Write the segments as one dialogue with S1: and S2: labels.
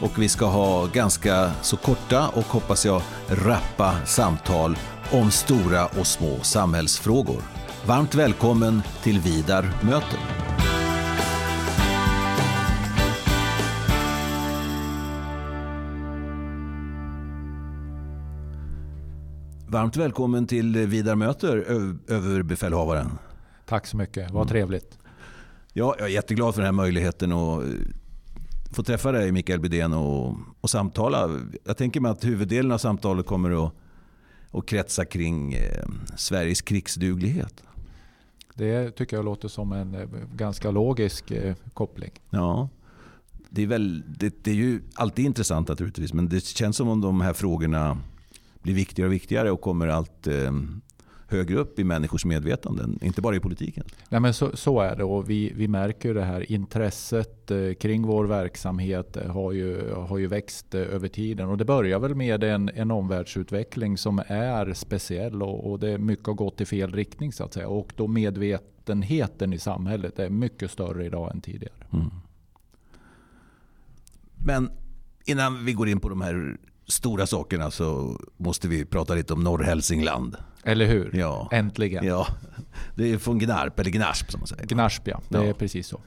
S1: och vi ska ha ganska så korta och hoppas jag rappa samtal om stora och små samhällsfrågor. Varmt välkommen till Vidar möter. Varmt välkommen till Vidar möter, överbefälhavaren.
S2: Tack så mycket, vad trevligt.
S1: Ja, jag är jätteglad för den här möjligheten att få träffa dig Mikael Bydén och, och samtala. Jag tänker mig att huvuddelen av samtalet kommer att, att kretsa kring eh, Sveriges krigsduglighet.
S2: Det tycker jag låter som en eh, ganska logisk eh, koppling.
S1: Ja, det är, väl, det, det, är ju alltid intressant naturligtvis men det känns som om de här frågorna blir viktigare och viktigare och kommer allt eh, högre upp i människors medvetanden, inte bara i politiken.
S2: Nej, men så, så är det och vi, vi märker det här intresset eh, kring vår verksamhet har ju, har ju växt eh, över tiden. Och det börjar väl med en, en omvärldsutveckling som är speciell och, och det är mycket har gått i fel riktning så att säga. Och då medvetenheten i samhället är mycket större idag än tidigare. Mm.
S1: Men innan vi går in på de här stora sakerna så måste vi prata lite om Norrhälsingland.
S2: Eller hur?
S1: Ja.
S2: Äntligen.
S1: Ja. Det är från Gnarp, eller Gnasp som man säger.
S2: Gnasp ja, det ja. är precis så.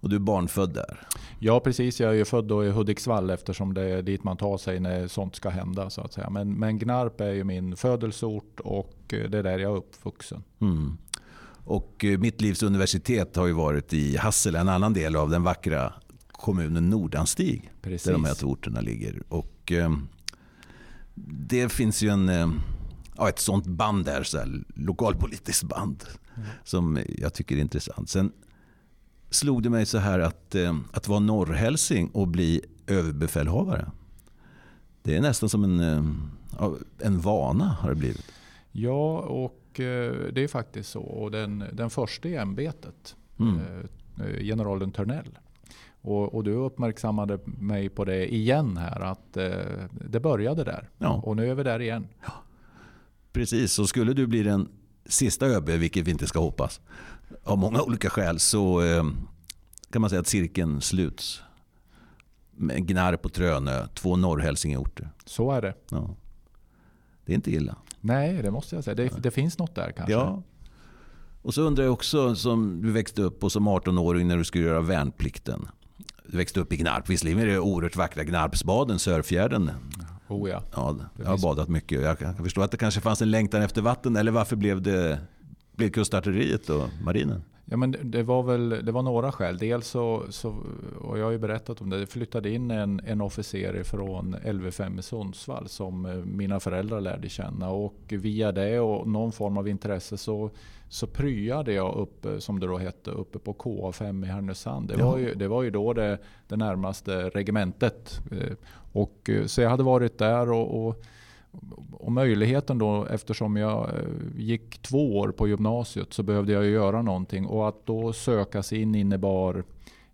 S1: Och du är barnfödd där?
S2: Ja precis, jag är född i Hudiksvall eftersom det är dit man tar sig när sånt ska hända. så att säga. Men, men Gnarp är ju min födelseort och det är där jag är uppvuxen. Mm.
S1: Och eh, mitt livs universitet har ju varit i Hassela, en annan del av den vackra kommunen Nordanstig. Precis. Där de här två orterna ligger. Och, eh, det finns ju en, eh, ja, ett sånt band där, så här, lokalpolitiskt band. Mm. Som jag tycker är intressant. Sen slog det mig så här att, eh, att vara norrhälsing och bli överbefälhavare. Det är nästan som en, eh, en vana har det blivit.
S2: Ja, och eh, det är faktiskt så. Och den, den första i ämbetet, mm. generalen Törnell, och, och, du uppmärksammade mig på det igen här, att eh, det började där. Ja. Och nu är vi där igen. Ja.
S1: Precis, så skulle du bli den sista ÖB, vilket vi inte ska hoppas, av många olika skäl, så eh, kan man säga att cirkeln sluts. Med Gnarp och Trönö, två norrhälsingeorter.
S2: Så är det.
S1: Ja. Det är inte illa.
S2: Nej, det måste jag säga. Det, det finns något där kanske.
S1: Ja. Och så undrar jag också, som du växte upp och som 18-åring när du skulle göra värnplikten växte upp i Gnarp. Visserligen är det oerhört vackra Gnarpsbaden, Sörfjärden.
S2: Oh ja.
S1: ja jag har badat mycket. Jag kan förstå att det kanske fanns en längtan efter vatten. Eller varför blev det blev kustartilleriet och marinen?
S2: Ja, men det var väl det var några skäl. Dels så, så och jag har ju berättat om det, det flyttade in en, en officer från LV5 i Sundsvall som eh, mina föräldrar lärde känna. Och via det och någon form av intresse så, så pryade jag upp, som det då hette, uppe på KA5 i Härnösand. Det, var ju, det var ju då det, det närmaste regementet. Eh, och, eh, så jag hade varit där och, och och möjligheten då, eftersom jag eh, gick två år på gymnasiet så behövde jag göra någonting. Och att då söka sig in innebar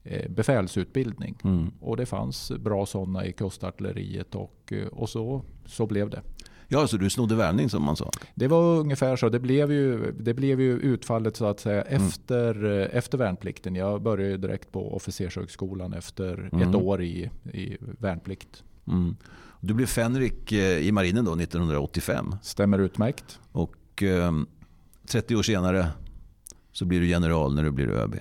S2: eh, befälsutbildning. Mm. Och det fanns bra sådana i kustartilleriet och, eh, och så, så blev det.
S1: Ja, så du snodde värvning som man sa?
S2: Det var ungefär så. Det blev ju, det blev ju utfallet så att säga mm. efter, efter värnplikten. Jag började direkt på officershögskolan efter mm. ett år i, i värnplikt. Mm.
S1: Du blev fänrik eh, i marinen då 1985.
S2: Stämmer utmärkt.
S1: Och eh, 30 år senare så blir du general när du blir ÖB.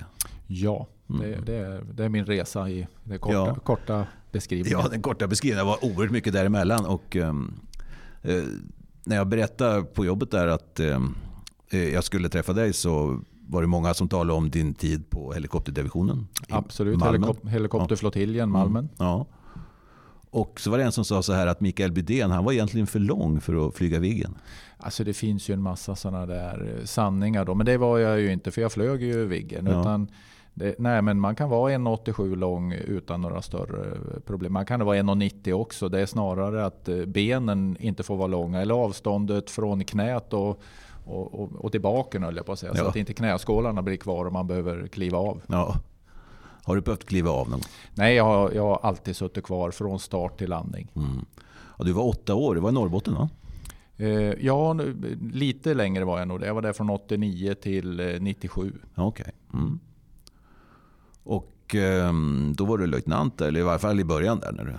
S2: Ja, mm. det, det, är, det, är, min resa i den korta, ja. korta beskrivningen.
S1: Ja, den korta beskrivningen. Var oerhört mycket däremellan. Och, ehm, eh, när jag berättade på jobbet där att ehm, eh, jag skulle träffa dig så var det många som talade om din tid på helikopterdivisionen.
S2: Absolut, Helikop helikopterflottiljen Malmen. Mm.
S1: Ja. Och så var det en som sa så här att Mikael Bydén han var egentligen för lång för att flyga Viggen.
S2: Alltså det finns ju en massa sådana där eh, sanningar då. Men det var jag ju inte för jag flög ju Viggen. Ja. Utan Det, nej, men man kan vara 1,87 lång utan några större problem. Man kan vara 1,90 också. Det är snarare att eh, benen inte får vara långa eller avståndet från knät och, och, och, och till baken höll jag på att säga. Ja. Så att inte knäskålarna blir kvar och man behöver kliva av.
S1: Ja. Har du behövt kliva av någon
S2: Nej, jag har, jag har alltid suttit kvar från start till landning.
S1: Mm. Ja, du var åtta år, du var i Norrbotten va?
S2: Eh, ja, lite längre var jag nog. Jag var där från 89 till 97.
S1: Eh, okej. Okay. Mm. Och ehm, då var du löjtnant, eller i varje fall i början där när du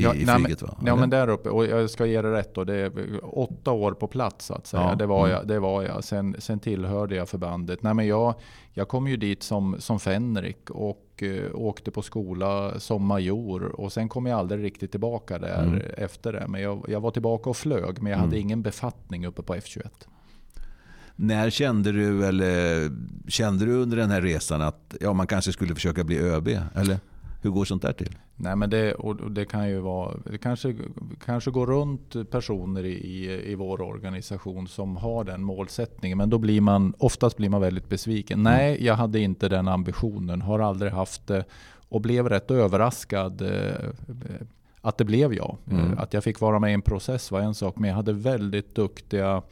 S1: i, ja, i flyget? Va?
S2: Ja, men där uppe. Och jag ska ge det rätt. Då, det åtta år på plats så att säga. Ja, det, var mm. jag, det var jag. Sen, sen tillhörde jag förbandet. Nej, men jag, jag kom ju dit som, som fänrik och uh, åkte på skola som major. Och sen kom jag aldrig riktigt tillbaka där mm. efter det. Men jag, jag var tillbaka och flög. Men jag hade mm. ingen befattning uppe på F21.
S1: När kände du, eller kände du under den här resan att ja, man kanske skulle försöka bli ÖB? Eller hur går sånt där till?
S2: Nej, men det, och det kan ju vara, det kanske, kanske går runt personer i, i vår organisation som har den målsättningen. Men då blir man, oftast blir man väldigt besviken. Mm. Nej, jag hade inte den ambitionen, har aldrig haft det och blev rätt överraskad eh, att det blev jag. Mm. Att jag fick vara med i en process var en sak, men jag hade väldigt duktiga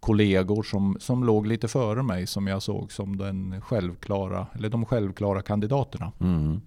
S2: kollegor som, som låg lite före mig som jag såg som den självklara, eller de självklara kandidaterna.
S1: Mm.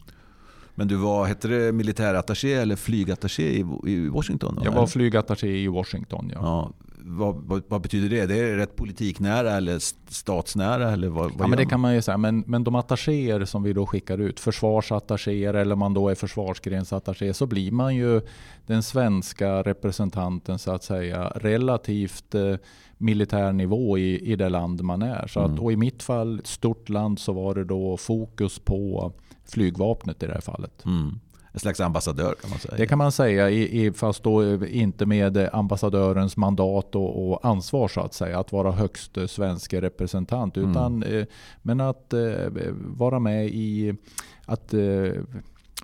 S1: Men du var, hette det militärattaché eller flygattaché i, i Washington? Då,
S2: jag var flygattaché i Washington, ja. ja
S1: vad, vad, vad, betyder det? Det är rätt politiknära eller statsnära? Eller vad,
S2: vad ja, men det kan man ju säga. Men, men de attachéer som vi då skickar ut, försvarsattachéer eller man då är försvarsgrensattaché, så blir man ju den svenska representanten så att säga relativt eh, militär nivå i, i det land man är. Så att, mm. Och i mitt fall, ett stort land, så var det då fokus på flygvapnet i det här fallet.
S1: Mm. En slags ambassadör kan man säga.
S2: Det kan man säga, i, fast då inte med ambassadörens mandat och, och ansvar så att säga. Att vara högst svensk representant. Mm. Utan, mm. Men att eh, vara med i att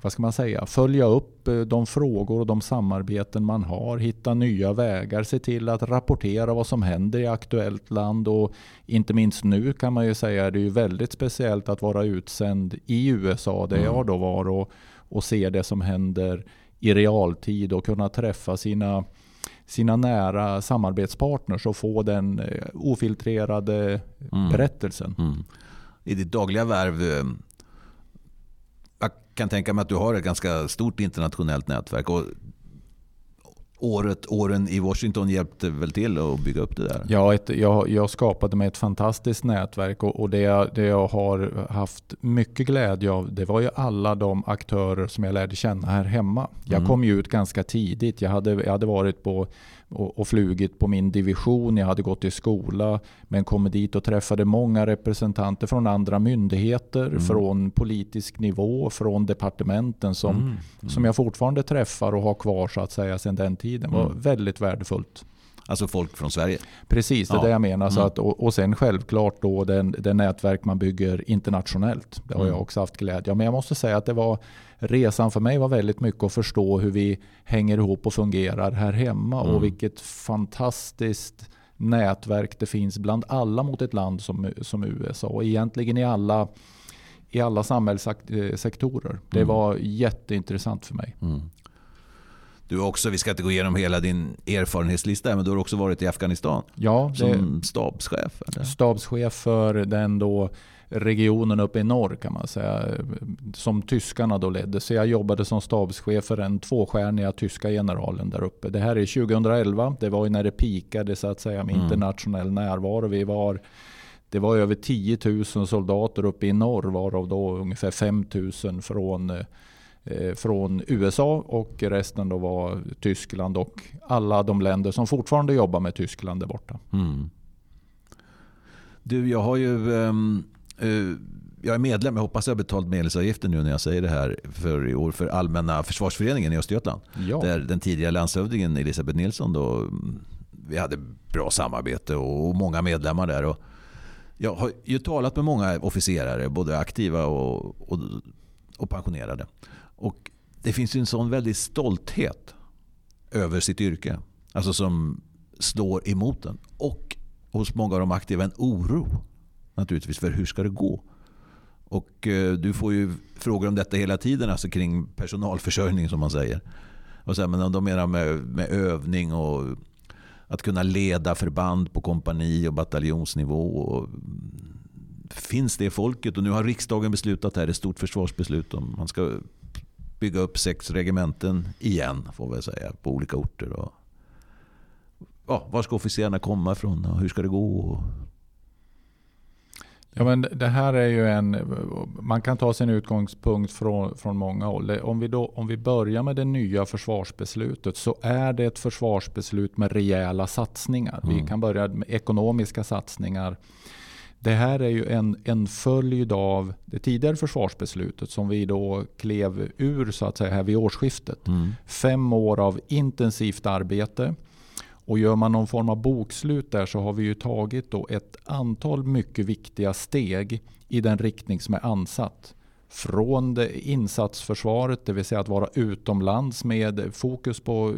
S2: vad ska man säga, följa upp de frågor och de samarbeten man har, hitta nya vägar, se till att rapportera vad som händer i aktuellt land och inte minst nu kan man ju säga, det är ju väldigt speciellt att vara utsänd i USA där mm. jag då var och, och se det som händer i realtid och kunna träffa sina sina nära samarbetspartners och få den eh, ofiltrerade mm. berättelsen. Mm.
S1: I ditt dagliga värv, eh, jag kan tänka mig att du har ett ganska stort internationellt nätverk. Och året, åren i Washington hjälpte väl till att bygga upp det där?
S2: Ja, ett, jag, jag skapade mig ett fantastiskt nätverk och, och det, jag, det jag har haft mycket glädje av det var ju alla de aktörer som jag lärde känna här hemma. Jag mm. kom ju ut ganska tidigt. Jag hade, jag hade varit på och, och flugit på min division. Jag hade gått i skola men kom dit och träffade många representanter från andra myndigheter, mm. från politisk nivå, från departementen som, mm. Mm. som jag fortfarande träffar och har kvar så att säga sedan den tiden. Det var mm. väldigt värdefullt.
S1: Alltså folk från Sverige?
S2: Precis, det är ja. det jag menar. Så mm. att, och, och sen självklart då den, den nätverk man bygger internationellt. Det har mm. jag också haft glädje av. Men jag måste säga att det var, resan för mig var väldigt mycket att förstå hur vi hänger ihop och fungerar här hemma. Mm. Och vilket fantastiskt nätverk det finns bland alla mot ett land som, som USA. Och egentligen i alla, i alla samhällssektorer. Det mm. var jätteintressant för mig.
S1: Mm. Du också, vi ska inte gå igenom hela din erfarenhetslista, men du har också varit i Afghanistan
S2: ja,
S1: som stabschef. Eller?
S2: Stabschef för den då regionen uppe i norr kan man säga, som tyskarna då ledde. Så jag jobbade som stabschef för den tvåstjärniga tyska generalen där uppe. Det här är 2011, det var ju när det pikade så att säga med mm. internationell närvaro. Vi var det var över 10 000 soldater uppe i norr varav då ungefär 5 000 från Eh, från USA och resten då var Tyskland och alla de länder som fortfarande jobbar med Tyskland där borta.
S1: Mm. Du, jag har ju... Um, uh, jag är medlem, jag hoppas jag har betalt medlemsavgiften nu när jag säger det här för i år för Allmänna försvarsföreningen i Östergötland. Ja. Där den tidigare landshövdingen Elisabeth Nilsson då, vi hade bra samarbete och många medlemmar där. Och jag har ju talat med många officerare, både aktiva och, och, och pensionerade. Och det finns en sån väldig stolthet över sitt yrke. Alltså som slår emot den. Och hos många av de aktiva en oro naturligtvis för hur ska det gå? Och eh, du får ju frågor om detta hela tiden, alltså kring personalförsörjning som man säger. Och sen, men de menar med, med övning och att kunna leda förband på kompani och bataljonsnivå. Och, mm, finns det folket? Och nu har riksdagen beslutat här ett stort försvarsbeslut om man ska bygga upp sex regementen igen, får vi säga, på olika orter. Och, ja, var ska officerarna komma ifrån och hur ska det gå?
S2: Ja, men det här är ju en, man kan ta sin utgångspunkt från, från många håll. Om vi, då, om vi börjar med det nya försvarsbeslutet så är det ett försvarsbeslut med rejäla satsningar. Mm. Vi kan börja med ekonomiska satsningar. Det här är ju en, en följd av det tidigare försvarsbeslutet som vi då klev ur så att säga här vid årsskiftet. Mm. Fem år av intensivt arbete. Och gör man någon form av bokslut där så har vi ju tagit då ett antal mycket viktiga steg i den riktning som är ansatt. Från det insatsförsvaret, det vill säga att vara utomlands med fokus på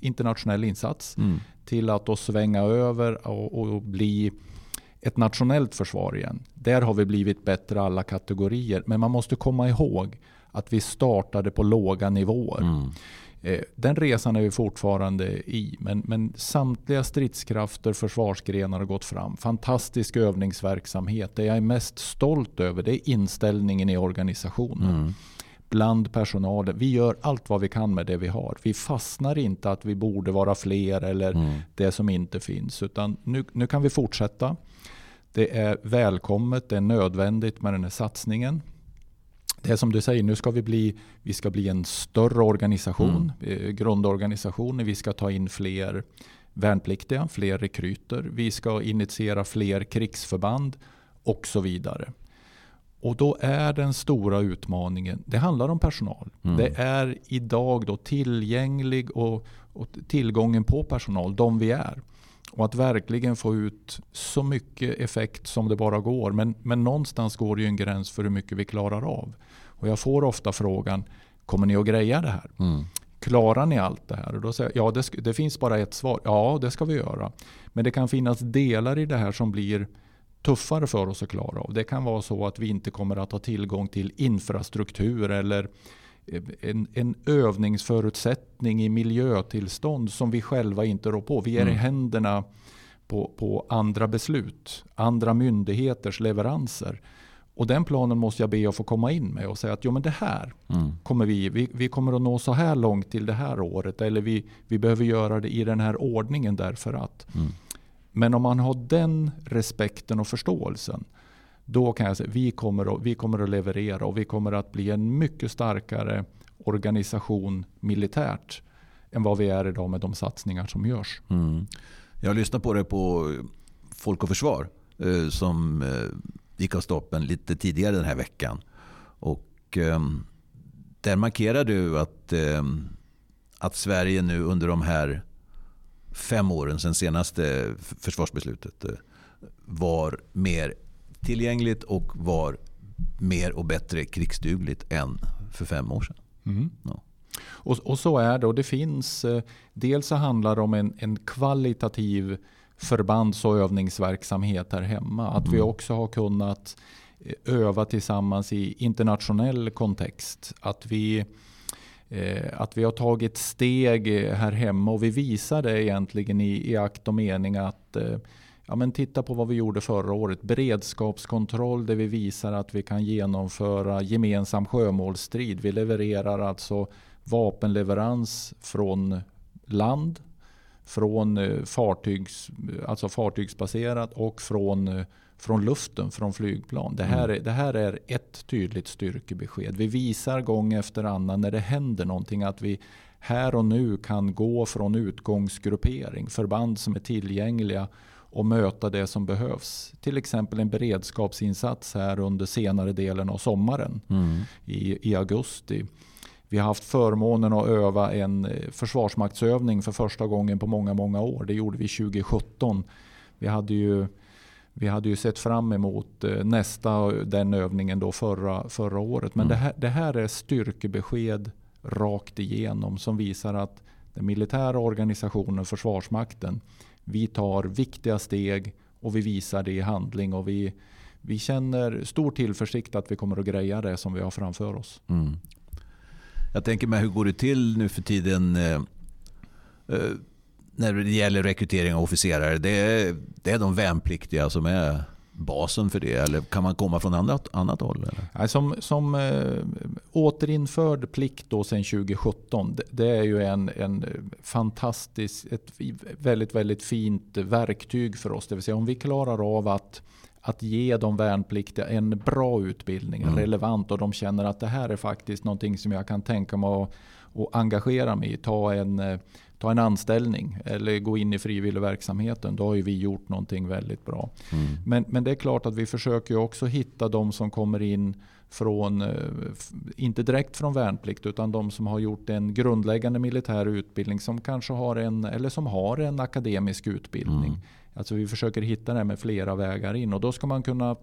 S2: internationell insats, mm. till att då svänga över och, och, bli ett nationellt försvar igen. Där har vi blivit bättre alla kategorier. Men man måste komma ihåg att vi startade på låga nivåer. Mm. Eh, den resan är vi fortfarande i, men, men samtliga stridskrafter, försvarsgrenar har gått fram. Fantastisk övningsverksamhet. Det jag är mest stolt över det är inställningen i organisationen. Mm. Bland personalen. Vi gör allt vad vi kan med det vi har. Vi fastnar inte att vi borde vara fler eller mm. det som inte finns. Utan nu, nu kan vi fortsätta. Det är välkommet, det är nödvändigt med den här satsningen det är som du säger, nu ska vi bli, vi ska bli en större organisation, mm. Eh, grundorganisation. Vi ska ta in fler värnpliktiga, fler rekryter. Vi ska initiera fler krigsförband och så vidare. Och då är den stora utmaningen, det handlar om personal. Mm. Det är idag då tillgänglig och, och, tillgången på personal, de vi är. Och att verkligen få ut så mycket effekt som det bara går. Men, men någonstans går det ju en gräns för hur mycket vi klarar av. Och jag får ofta frågan, kommer ni att greja det här? Mm. Klarar ni allt det här? Och då säger jag, ja det, det, finns bara ett svar. Ja, det ska vi göra. Men det kan finnas delar i det här som blir tuffare för oss att klara av. Det kan vara så att vi inte kommer att ha tillgång till infrastruktur eller en, en övningsförutsättning i miljötillstånd som vi själva inte rår på. Vi är mm. i händerna på, på andra beslut, andra myndigheters leveranser. Och den planen måste jag be att få komma in med och säga att jo, men det här mm. kommer vi, vi, vi kommer att nå så här långt till det här året. Eller vi, vi behöver göra det i den här ordningen därför att. Mm. Men om man har den respekten och förståelsen. Då kan jag säga att vi kommer, att, vi kommer att leverera och vi kommer att bli en mycket starkare organisation militärt. Än vad vi är idag med de satsningar som görs. Mm.
S1: Jag har lyssnat på det på Folk och Försvar. Eh, som eh, gick av stapeln lite tidigare den här veckan. Och eh, där markerar du att, eh, att Sverige nu under de här fem åren sedan senaste försvarsbeslutet eh, var mer tillgängligt och var mer och bättre krigsdugligt än för fem år sedan. Mm.
S2: Ja. Och, och, så är det. Och det finns, eh, dels så handlar det om en, en kvalitativ förbands och övningsverksamhet här hemma. Att vi mm. också har kunnat eh, öva tillsammans i internationell kontext. Att vi, eh, att vi har tagit steg här hemma och vi visar det egentligen i, i akt och mening att ja, men titta på vad vi gjorde förra året. Beredskapskontroll där vi visar att vi kan genomföra gemensam sjömålsstrid. Vi levererar alltså vapenleverans från land från eh, fartygs, alltså fartygsbaserat och från, eh, från luften, från flygplan. Det här, mm. är, det här är ett tydligt styrkebesked. Vi visar gång efter annan när det händer någonting att vi här och nu kan gå från utgångsgruppering, förband som är tillgängliga och möta det som behövs. Till exempel en beredskapsinsats här under senare delen av sommaren mm. i, i augusti. Vi har haft förmånen att öva en eh, försvarsmaktsövning för första gången på många, många år. Det gjorde vi 2017. Vi hade ju, vi hade ju sett fram emot eh, nästa den övningen då förra, förra året. Men mm. det, här, det här är styrkebesked rakt igenom som visar att den militära organisationen, Försvarsmakten, vi tar viktiga steg och vi visar det i handling. och vi vi känner stor tillförsikt att vi kommer att greja det som vi har framför oss. Mm.
S1: Jag tänker mig, hur går det till nu för tiden eh, eh när det gäller rekrytering av officerare? Det är, det är de värnpliktiga som är basen för det? Eller kan man komma från annat, annat håll? Eller?
S2: Som, som äh, återinförd plikt då sedan 2017. Det, det är ju en, en fantastisk, ett väldigt, väldigt fint verktyg för oss. Det vill säga om vi klarar av att att ge de värnpliktiga en bra utbildning, mm. relevant och de känner att det här är faktiskt någonting som jag kan tänka mig att, att engagera mig i. Ta en, eh, ta en anställning eller gå in i frivilligverksamheten. Då har vi gjort någonting väldigt bra. Mm. Men, men det är klart att vi försöker också hitta de som kommer in från, eh, inte direkt från värnplikt, utan de som har gjort en grundläggande militär utbildning som kanske har en, eller som har en akademisk utbildning. Mm. Alltså vi försöker hitta det med flera vägar in och då ska man kunna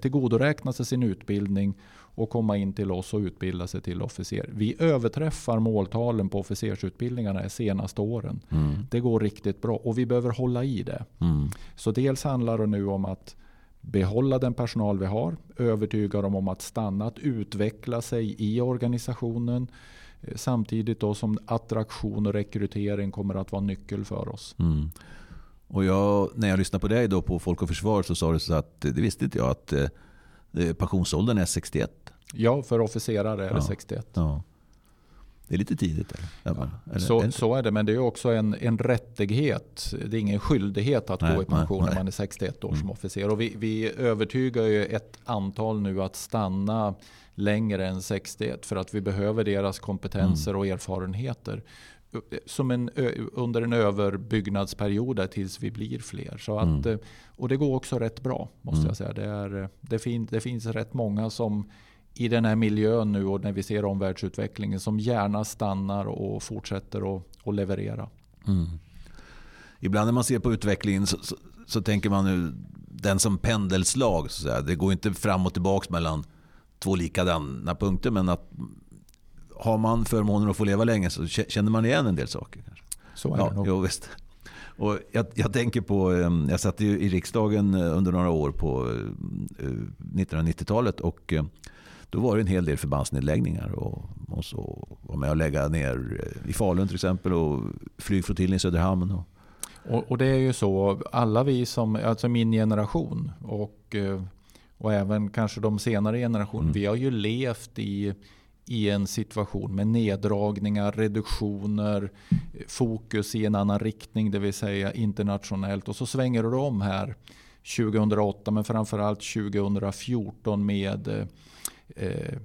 S2: tillgodoräkna sig sin utbildning och komma in till oss och utbilda sig till officer. Vi överträffar måltalen på officersutbildningarna de senaste åren. Mm. Det går riktigt bra och vi behöver hålla i det. Mm. Så dels handlar det nu om att behålla den personal vi har, övertyga dem om att stanna, att utveckla sig i organisationen. Eh, samtidigt då som attraktion och rekrytering kommer att vara nyckel för oss. Mm.
S1: Och jag, när jag lyssnade på dig då på Folk och Försvar så sa du så att det visste inte jag att eh, pensionsåldern är 61.
S2: Ja, för officerare är det 61. Ja.
S1: Det är lite tidigt.
S2: Eller? eller så, är så är det, men det är också en, en rättighet. Det är ingen skyldighet att nej, gå i pension nej, när man är 61 år mm. som officer. Och vi, vi övertygar ju ett antal nu att stanna längre än 61 för att vi behöver deras kompetenser mm. och erfarenheter som en, under en överbyggnadsperiod tills vi blir fler. Så att, mm. Och det går också rätt bra måste mm. jag säga. Det, är, det, fin, det finns rätt många som i den här miljön nu och när vi ser omvärldsutvecklingen som gärna stannar och fortsätter att, att leverera. Mm.
S1: Ibland när man ser på utvecklingen så, så, så, tänker man nu den som pendelslag. Så att säga. Det går inte fram och tillbaka mellan två likadana punkter men att har man förmånen att få leva länge så känner man igen en del saker. Kanske.
S2: Så är ja, det nog. Jo,
S1: visst. Och jag, jag, tänker på, ehm, jag satt i riksdagen eh, under några år på 1990-talet eh, och eh, då var det en hel del förbandsnedläggningar. Och, och så var med och lägga ner i Falun till exempel och flygflottiljen i Söderhamn. Och.
S2: Och, och, det är ju så, alla vi som, alltså min generation och, och även kanske de senare generationerna, mm. vi har ju levt i i en situation med neddragningar, reduktioner, fokus i en annan riktning, det vill säga internationellt. Och så svänger det om här 2008 men framförallt 2014 med eh,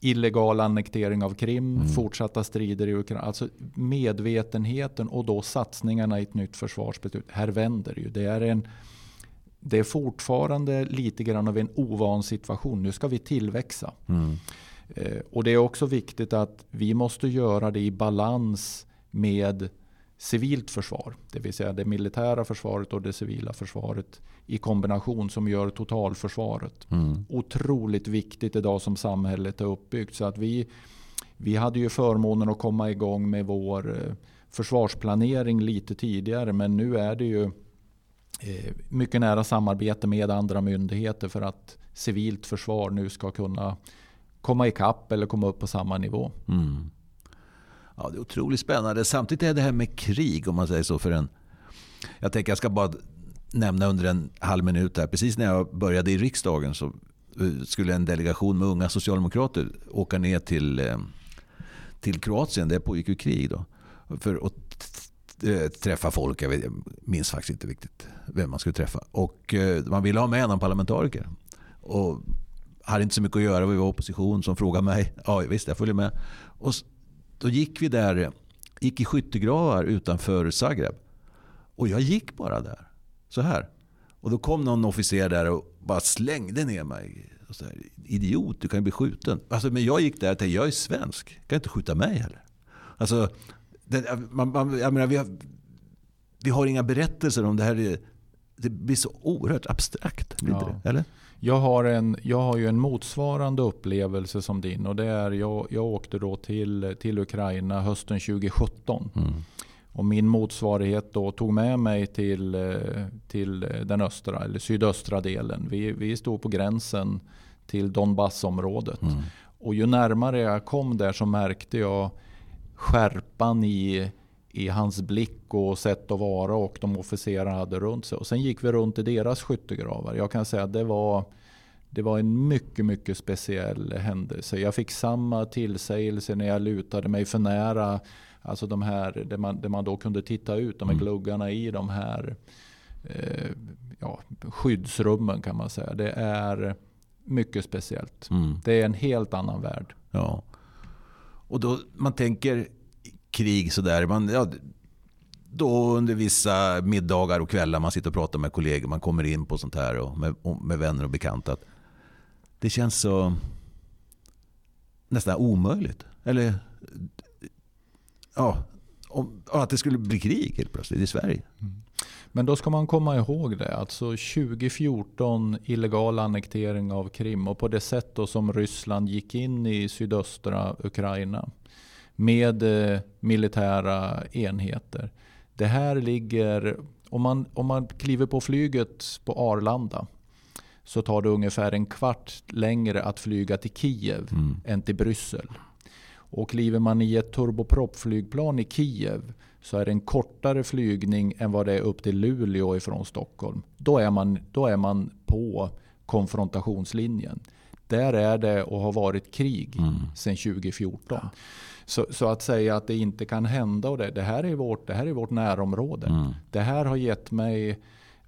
S2: illegal annektering av Krim, mm. fortsatta strider i Ukraina. Alltså medvetenheten och då satsningarna i ett nytt försvarsbeslut. Här vänder det ju. Det är, en, det är fortfarande lite grann av en ovan situation. Nu ska vi tillväxa. Mm. Eh, och det är också viktigt att vi måste göra det i balans med civilt försvar. Det vill säga det militära försvaret och det civila försvaret i kombination som gör totalförsvaret. Mm. Otroligt viktigt idag som samhället är uppbyggt. Så att vi, vi hade ju förmånen att komma igång med vår eh, försvarsplanering lite tidigare. Men nu är det ju eh, mycket nära samarbete med andra myndigheter för att civilt försvar nu ska kunna komma ikapp eller komma upp på samma nivå. Mm.
S1: Ja, det är otroligt spännande. Samtidigt är det här med krig, om man säger så, för en... Jag tänker jag ska bara nämna under en halv minut här. Precis när jag började i riksdagen så eh, skulle en delegation med unga socialdemokrater åka ner till, eh, till Kroatien. Det pågick ju krig då. För att eh, träffa folk. Jag, vet, jag minns faktiskt inte riktigt vem man skulle träffa. Och man ville ha med en parlamentariker. Och hade inte så mycket att göra, vi var opposition som frågade mig. Ja visst, jag följer med. Och då gick vi där, gick i skyttegravar utanför Zagreb. Och jag gick bara där, så här. Och då kom någon officer där och bara slängde ner mig. Och Så här, Idiot, du kan ju bli skjuten. Alltså, men jag gick där och tänkte, jag är svensk. Kan inte skjuta mig heller. Alltså, det, man, man, jag menar, vi, har, vi har inga berättelser om det här. Det blir så oerhört abstrakt. Blir ja. det, eller?
S2: Jag har, en, jag har ju en motsvarande upplevelse som din. och det är Jag, jag åkte då till, till Ukraina hösten 2017. Mm. Och min motsvarighet då tog med mig till, till den östra eller sydöstra delen. Vi, vi stod på gränsen till Donbassområdet. Mm. Och ju närmare jag kom där så märkte jag skärpan i, i hans blick och sätt att vara och de officerarna hade runt sig. Och sen gick vi runt i deras skyttegravar. Jag kan säga att det var, det var en mycket, mycket speciell händelse. Jag fick samma tillsägelse när jag lutade mig för nära. Alltså de här, där man, där man då kunde titta ut, de här mm. gluggarna i de här eh, ja, skyddsrummen kan man säga. Det är mycket speciellt. Mm. Det är en helt annan värld.
S1: Ja. Och då man tänker krig sådär. Man, ja, då under vissa middagar och kvällar man sitter och pratar med kollegor. Man kommer in på sånt här och med, och med vänner och bekanta. det känns så nästan omöjligt. Eller ja, om, att det skulle bli krig helt plötsligt i Sverige. Mm.
S2: Men då ska man komma ihåg det. Alltså 2014 illegal annektering av Krim och på det sätt då som Ryssland gick in i sydöstra Ukraina med eh, militära enheter. Det här ligger, om man, om man kliver på flyget på Arlanda så tar det ungefär en kvart längre att flyga till Kiev mm. än till Bryssel. Och kliver man i ett turboproppflygplan i Kiev så är det en kortare flygning än vad det är upp till Luleå ifrån Stockholm. Då är man, då är man på konfrontationslinjen. Där är det och har varit krig mm. sedan 2014. Ja. Så, så, att säga att det inte kan hända och det, det här är vårt, det här är vårt närområde. Mm. Det här har gett mig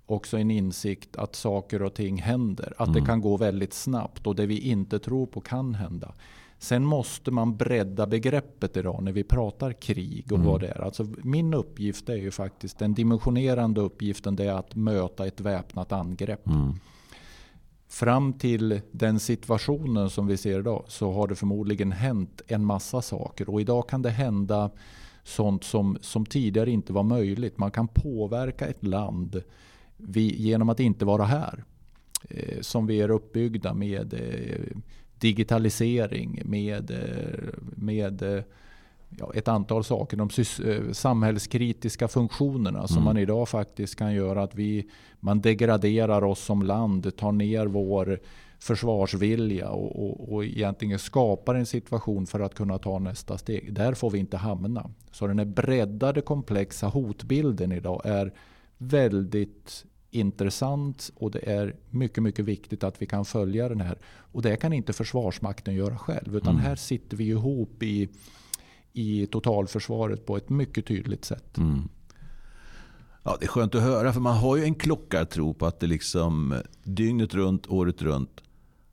S2: också en insikt att saker och ting händer. Att mm. det kan gå väldigt snabbt och det vi inte tror på kan hända. Sen måste man bredda begreppet idag när vi pratar krig och mm. vad det är. Alltså min uppgift är ju faktiskt, den dimensionerande uppgiften det är att möta ett väpnat angrepp. Mm. Fram till den situationen som vi ser idag så har det förmodligen hänt en massa saker. Och idag kan det hända sånt som, som tidigare inte var möjligt. Man kan påverka ett land vi, genom att inte vara här. Eh, som vi är uppbyggda med eh, digitalisering, med, eh, med eh, ja, ett antal saker. De eh, samhällskritiska funktionerna som mm. man idag faktiskt kan göra att vi, man degraderar oss som land, tar ner vår försvarsvilja och, och, och egentligen skapar en situation för att kunna ta nästa steg. Där får vi inte hamna. Så den här breddade komplexa hotbilden idag är väldigt intressant och det är mycket, mycket viktigt att vi kan följa den här. Och det kan inte Försvarsmakten göra själv. Utan mm. här sitter vi ihop i i totalförsvaret på ett mycket tydligt sätt. Mm.
S1: Ja, det är skönt att höra för man har ju en klockartro på att det liksom dygnet runt, året runt.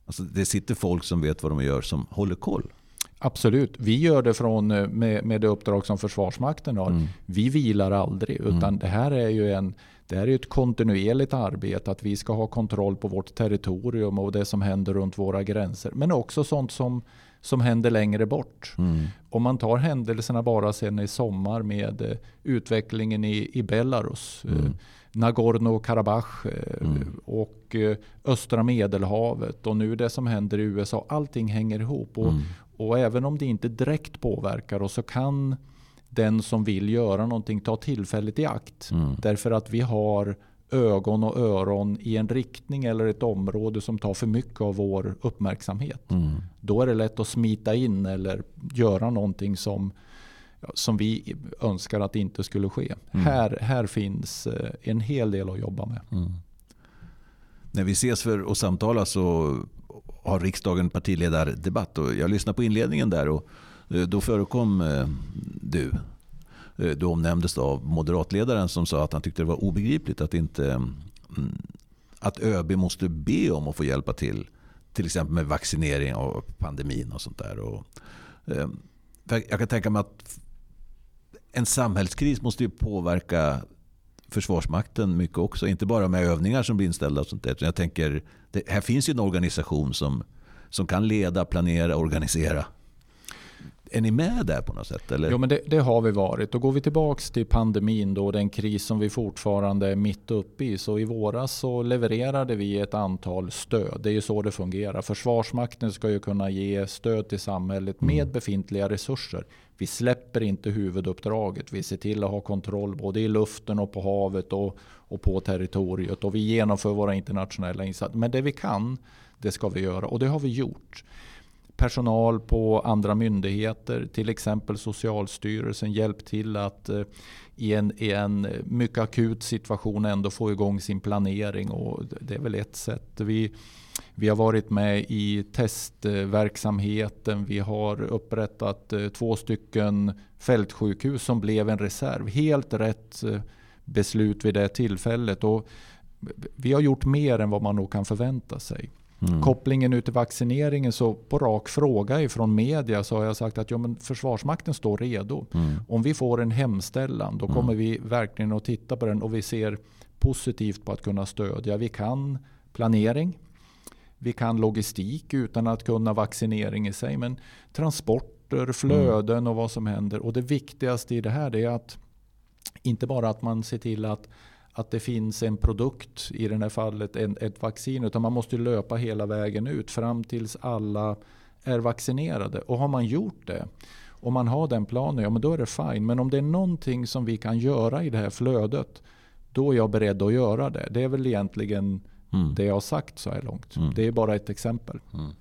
S1: Alltså det sitter folk som vet vad de gör som håller koll.
S2: Absolut. Vi gör det från, eh, med, med det uppdrag som Försvarsmakten har. Mm. Vi vilar aldrig. Utan mm. det här är ju en, det här är ett kontinuerligt arbete. Att vi ska ha kontroll på vårt territorium och det som händer runt våra gränser. Men också sånt som som händer längre bort. Mm. Om man tar händelserna bara sen i sommar med eh, utvecklingen i, i Belarus, eh, mm. Nagorno-Karabach eh, mm. och östra medelhavet och nu det som händer i USA. Allting hänger ihop. Och, mm. och även om det inte direkt påverkar oss så kan den som vill göra någonting ta tillfället i akt. Mm. Därför att vi har ögon och öron i en riktning eller ett område som tar för mycket av vår uppmärksamhet. Mm. Då är det lätt att smita in eller göra någonting som, som vi önskar att det inte skulle ske. Mm. Här, här finns eh, en hel del att jobba med. Mm.
S1: När vi ses för att samtala så har riksdagen partiledardebatt. Och jag lyssnade på inledningen där och Eh, då förekom eh, du. Eh, du omnämndes av moderatledaren som sa att han tyckte det var obegripligt att inte mm, att ÖB måste be om att få hjälpa till. Till exempel med vaccinering av pandemin och sånt där. Och, jag kan tänka mig att en samhällskris måste ju påverka Försvarsmakten mycket också. Inte bara med övningar som blir inställda. Och sånt där. Jag tänker, det, här finns ju en organisation som, som kan leda, planera, organisera. Är ni med där på något sätt? Eller?
S2: Jo, men det, det har vi varit. Och går vi tillbaka till pandemin, då, den kris som vi fortfarande är mitt uppe i. Så i våras så levererade vi ett antal stöd. Det är ju så det fungerar. Försvarsmakten ska ju kunna ge stöd till samhället med mm. befintliga resurser. Vi släpper inte huvuduppdraget. Vi ser till att ha kontroll både i luften och på havet och, och på territoriet. Och vi genomför våra internationella insatser. Men det vi kan, det ska vi göra. Och det har vi gjort personal på andra myndigheter, till exempel Socialstyrelsen, hjälpt till att eh, i en, i en eh, mycket akut situation ändå få igång sin planering. Och det är väl ett sätt. Vi, vi har varit med i testverksamheten. Vi har upprättat eh, två stycken fältsjukhus som blev en reserv. Helt rätt beslut vid det tillfället. Och vi har gjort mer än vad man nog kan förvänta sig. Mm. Kopplingen ut till vaccineringen, så på rak fråga ifrån media så har jag sagt att ja, men Försvarsmakten står redo. Mm. Om vi får en hemställan då mm. kommer vi verkligen att titta på den och vi ser positivt på att kunna stödja. Vi kan planering, vi kan logistik utan att kunna vaccinering i sig. Men transporter, flöden mm. och vad som händer. Och det viktigaste i det här är att inte bara att man ser till att att det finns en produkt, i det här fallet en, ett vaccin. Utan man måste löpa hela vägen ut fram tills alla är vaccinerade. Och har man gjort det, om man har den planen, ja men då är det fine. Men om det är någonting som vi kan göra i det här flödet, då är jag beredd att göra det. Det är väl egentligen mm. det jag har sagt så här långt. Mm. Det är bara ett exempel. Mm.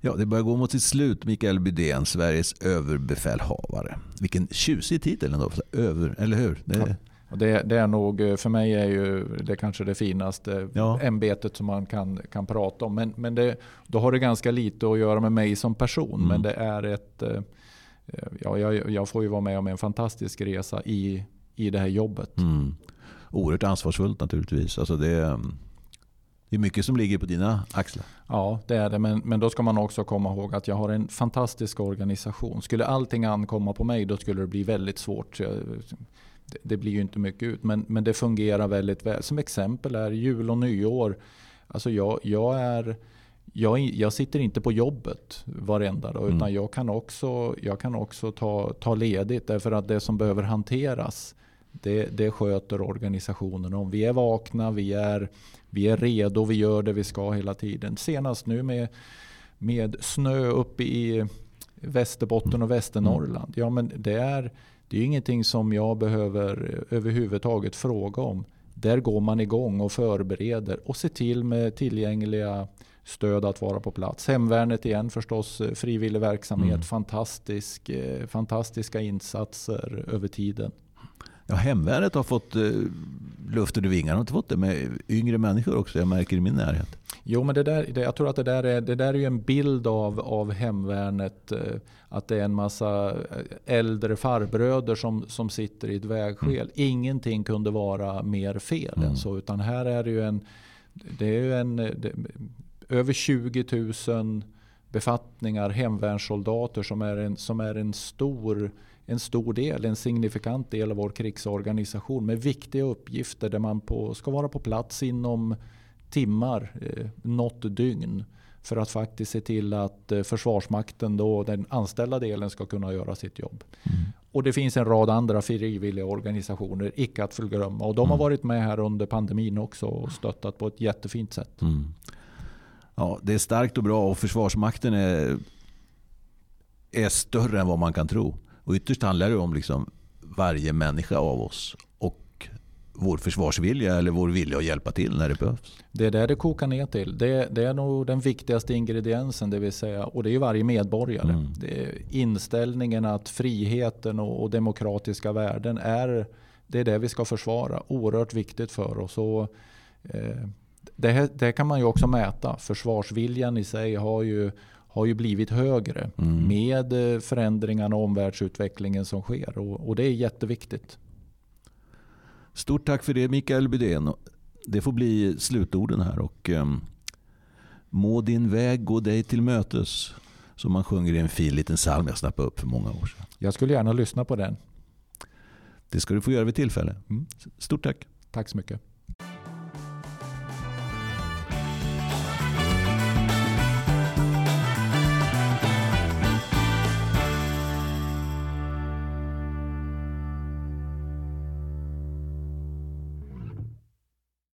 S1: Ja, det börjar gå mot sitt slut. Mikael Bydén, Sveriges överbefälhavare. Vilken tjusig titel ändå. Över, eller hur? Det... Ja.
S2: Det, det, är nog, för mig är ju det kanske det finaste ja. ämbetet som man kan, kan prata om. Men, men det, då har det ganska lite att göra med mig som person. Mm. Men det är ett, eh, ja, jag, jag, får ju vara med om en fantastisk resa i, i det här jobbet. Mm.
S1: Oerhört ansvarsfullt naturligtvis. Alltså det, det är mycket som ligger på dina axlar.
S2: Ja, det är det. Men, men då ska man också komma ihåg att jag har en fantastisk organisation. Skulle allting ankomma på mig då skulle det bli väldigt svårt det blir ju inte mycket ut, men, men det fungerar väldigt väl. Som exempel är jul och nyår. Alltså jag, jag, är, jag, jag sitter inte på jobbet varenda dag, utan mm. jag kan också, jag kan också ta, ta ledigt. Därför att det som behöver hanteras, det, det sköter organisationen om. Vi är vakna, vi är, vi är redo, vi gör det vi ska hela tiden. Senast nu med, med snö uppe i Västerbotten och Västernorrland. Ja, men det är det är ingenting som jag behöver överhuvudtaget fråga om. Där går man igång och förbereder och ser till med tillgängliga stöd att vara på plats. Hemvärnet igen förstås, eh, frivillig verksamhet, mm. fantastisk, eh, fantastiska insatser över tiden.
S1: Ja, hemvärnet har fått eh, luft under vingarna. Har inte fått det med yngre människor också? Jag märker i min närhet.
S2: Jo, men det där, det, jag tror att det där är, det där är en bild av, av hemvärnet. Eh, att det är en massa eh, äldre farbröder som, som sitter i ett vägskäl. Mm. Ingenting kunde vara mer fel mm. än så. Utan här är det ju en, det är ju en det, över 20 000 befattningar, hemvärnssoldater som är en, som är en stor en stor del, en signifikant del av vår krigsorganisation med viktiga uppgifter där man på, ska vara på plats inom timmar, eh, något dygn för att faktiskt se till att eh, Försvarsmakten, då, den anställda delen, ska kunna göra sitt jobb. Mm. Och det finns en rad andra frivilliga organisationer, icke att förglömma. Och de har mm. varit med här under pandemin också och stöttat på ett jättefint sätt. Mm.
S1: Ja, det är starkt och bra och Försvarsmakten är, är större än vad man kan tro. Och ytterst handlar det om liksom varje människa av oss och vår försvarsvilja eller vår vilja att hjälpa till när det behövs.
S2: Det är det det kokar ner till. Det, det är nog den viktigaste ingrediensen, det vill säga, och det är ju varje medborgare. Mm. Inställningen att friheten och, och, demokratiska värden är det, är det vi ska försvara. Oerhört viktigt för oss. Och, eh, det, det kan man ju också mäta. Försvarsviljan i sig har ju har ju blivit högre mm. med eh, förändringarna och omvärldsutvecklingen som sker. Och, och, det är jätteviktigt.
S1: Stort tack för det Mikael Bydén. Det får bli slutorden här. Och, um, må din väg gå dig till mötes. Som man sjunger i en fin liten psalm jag snappade upp för många år sedan.
S2: Jag skulle gärna lyssna på den.
S1: Det ska du få göra vid tillfälle. Mm. Stort tack.
S2: Tack så mycket.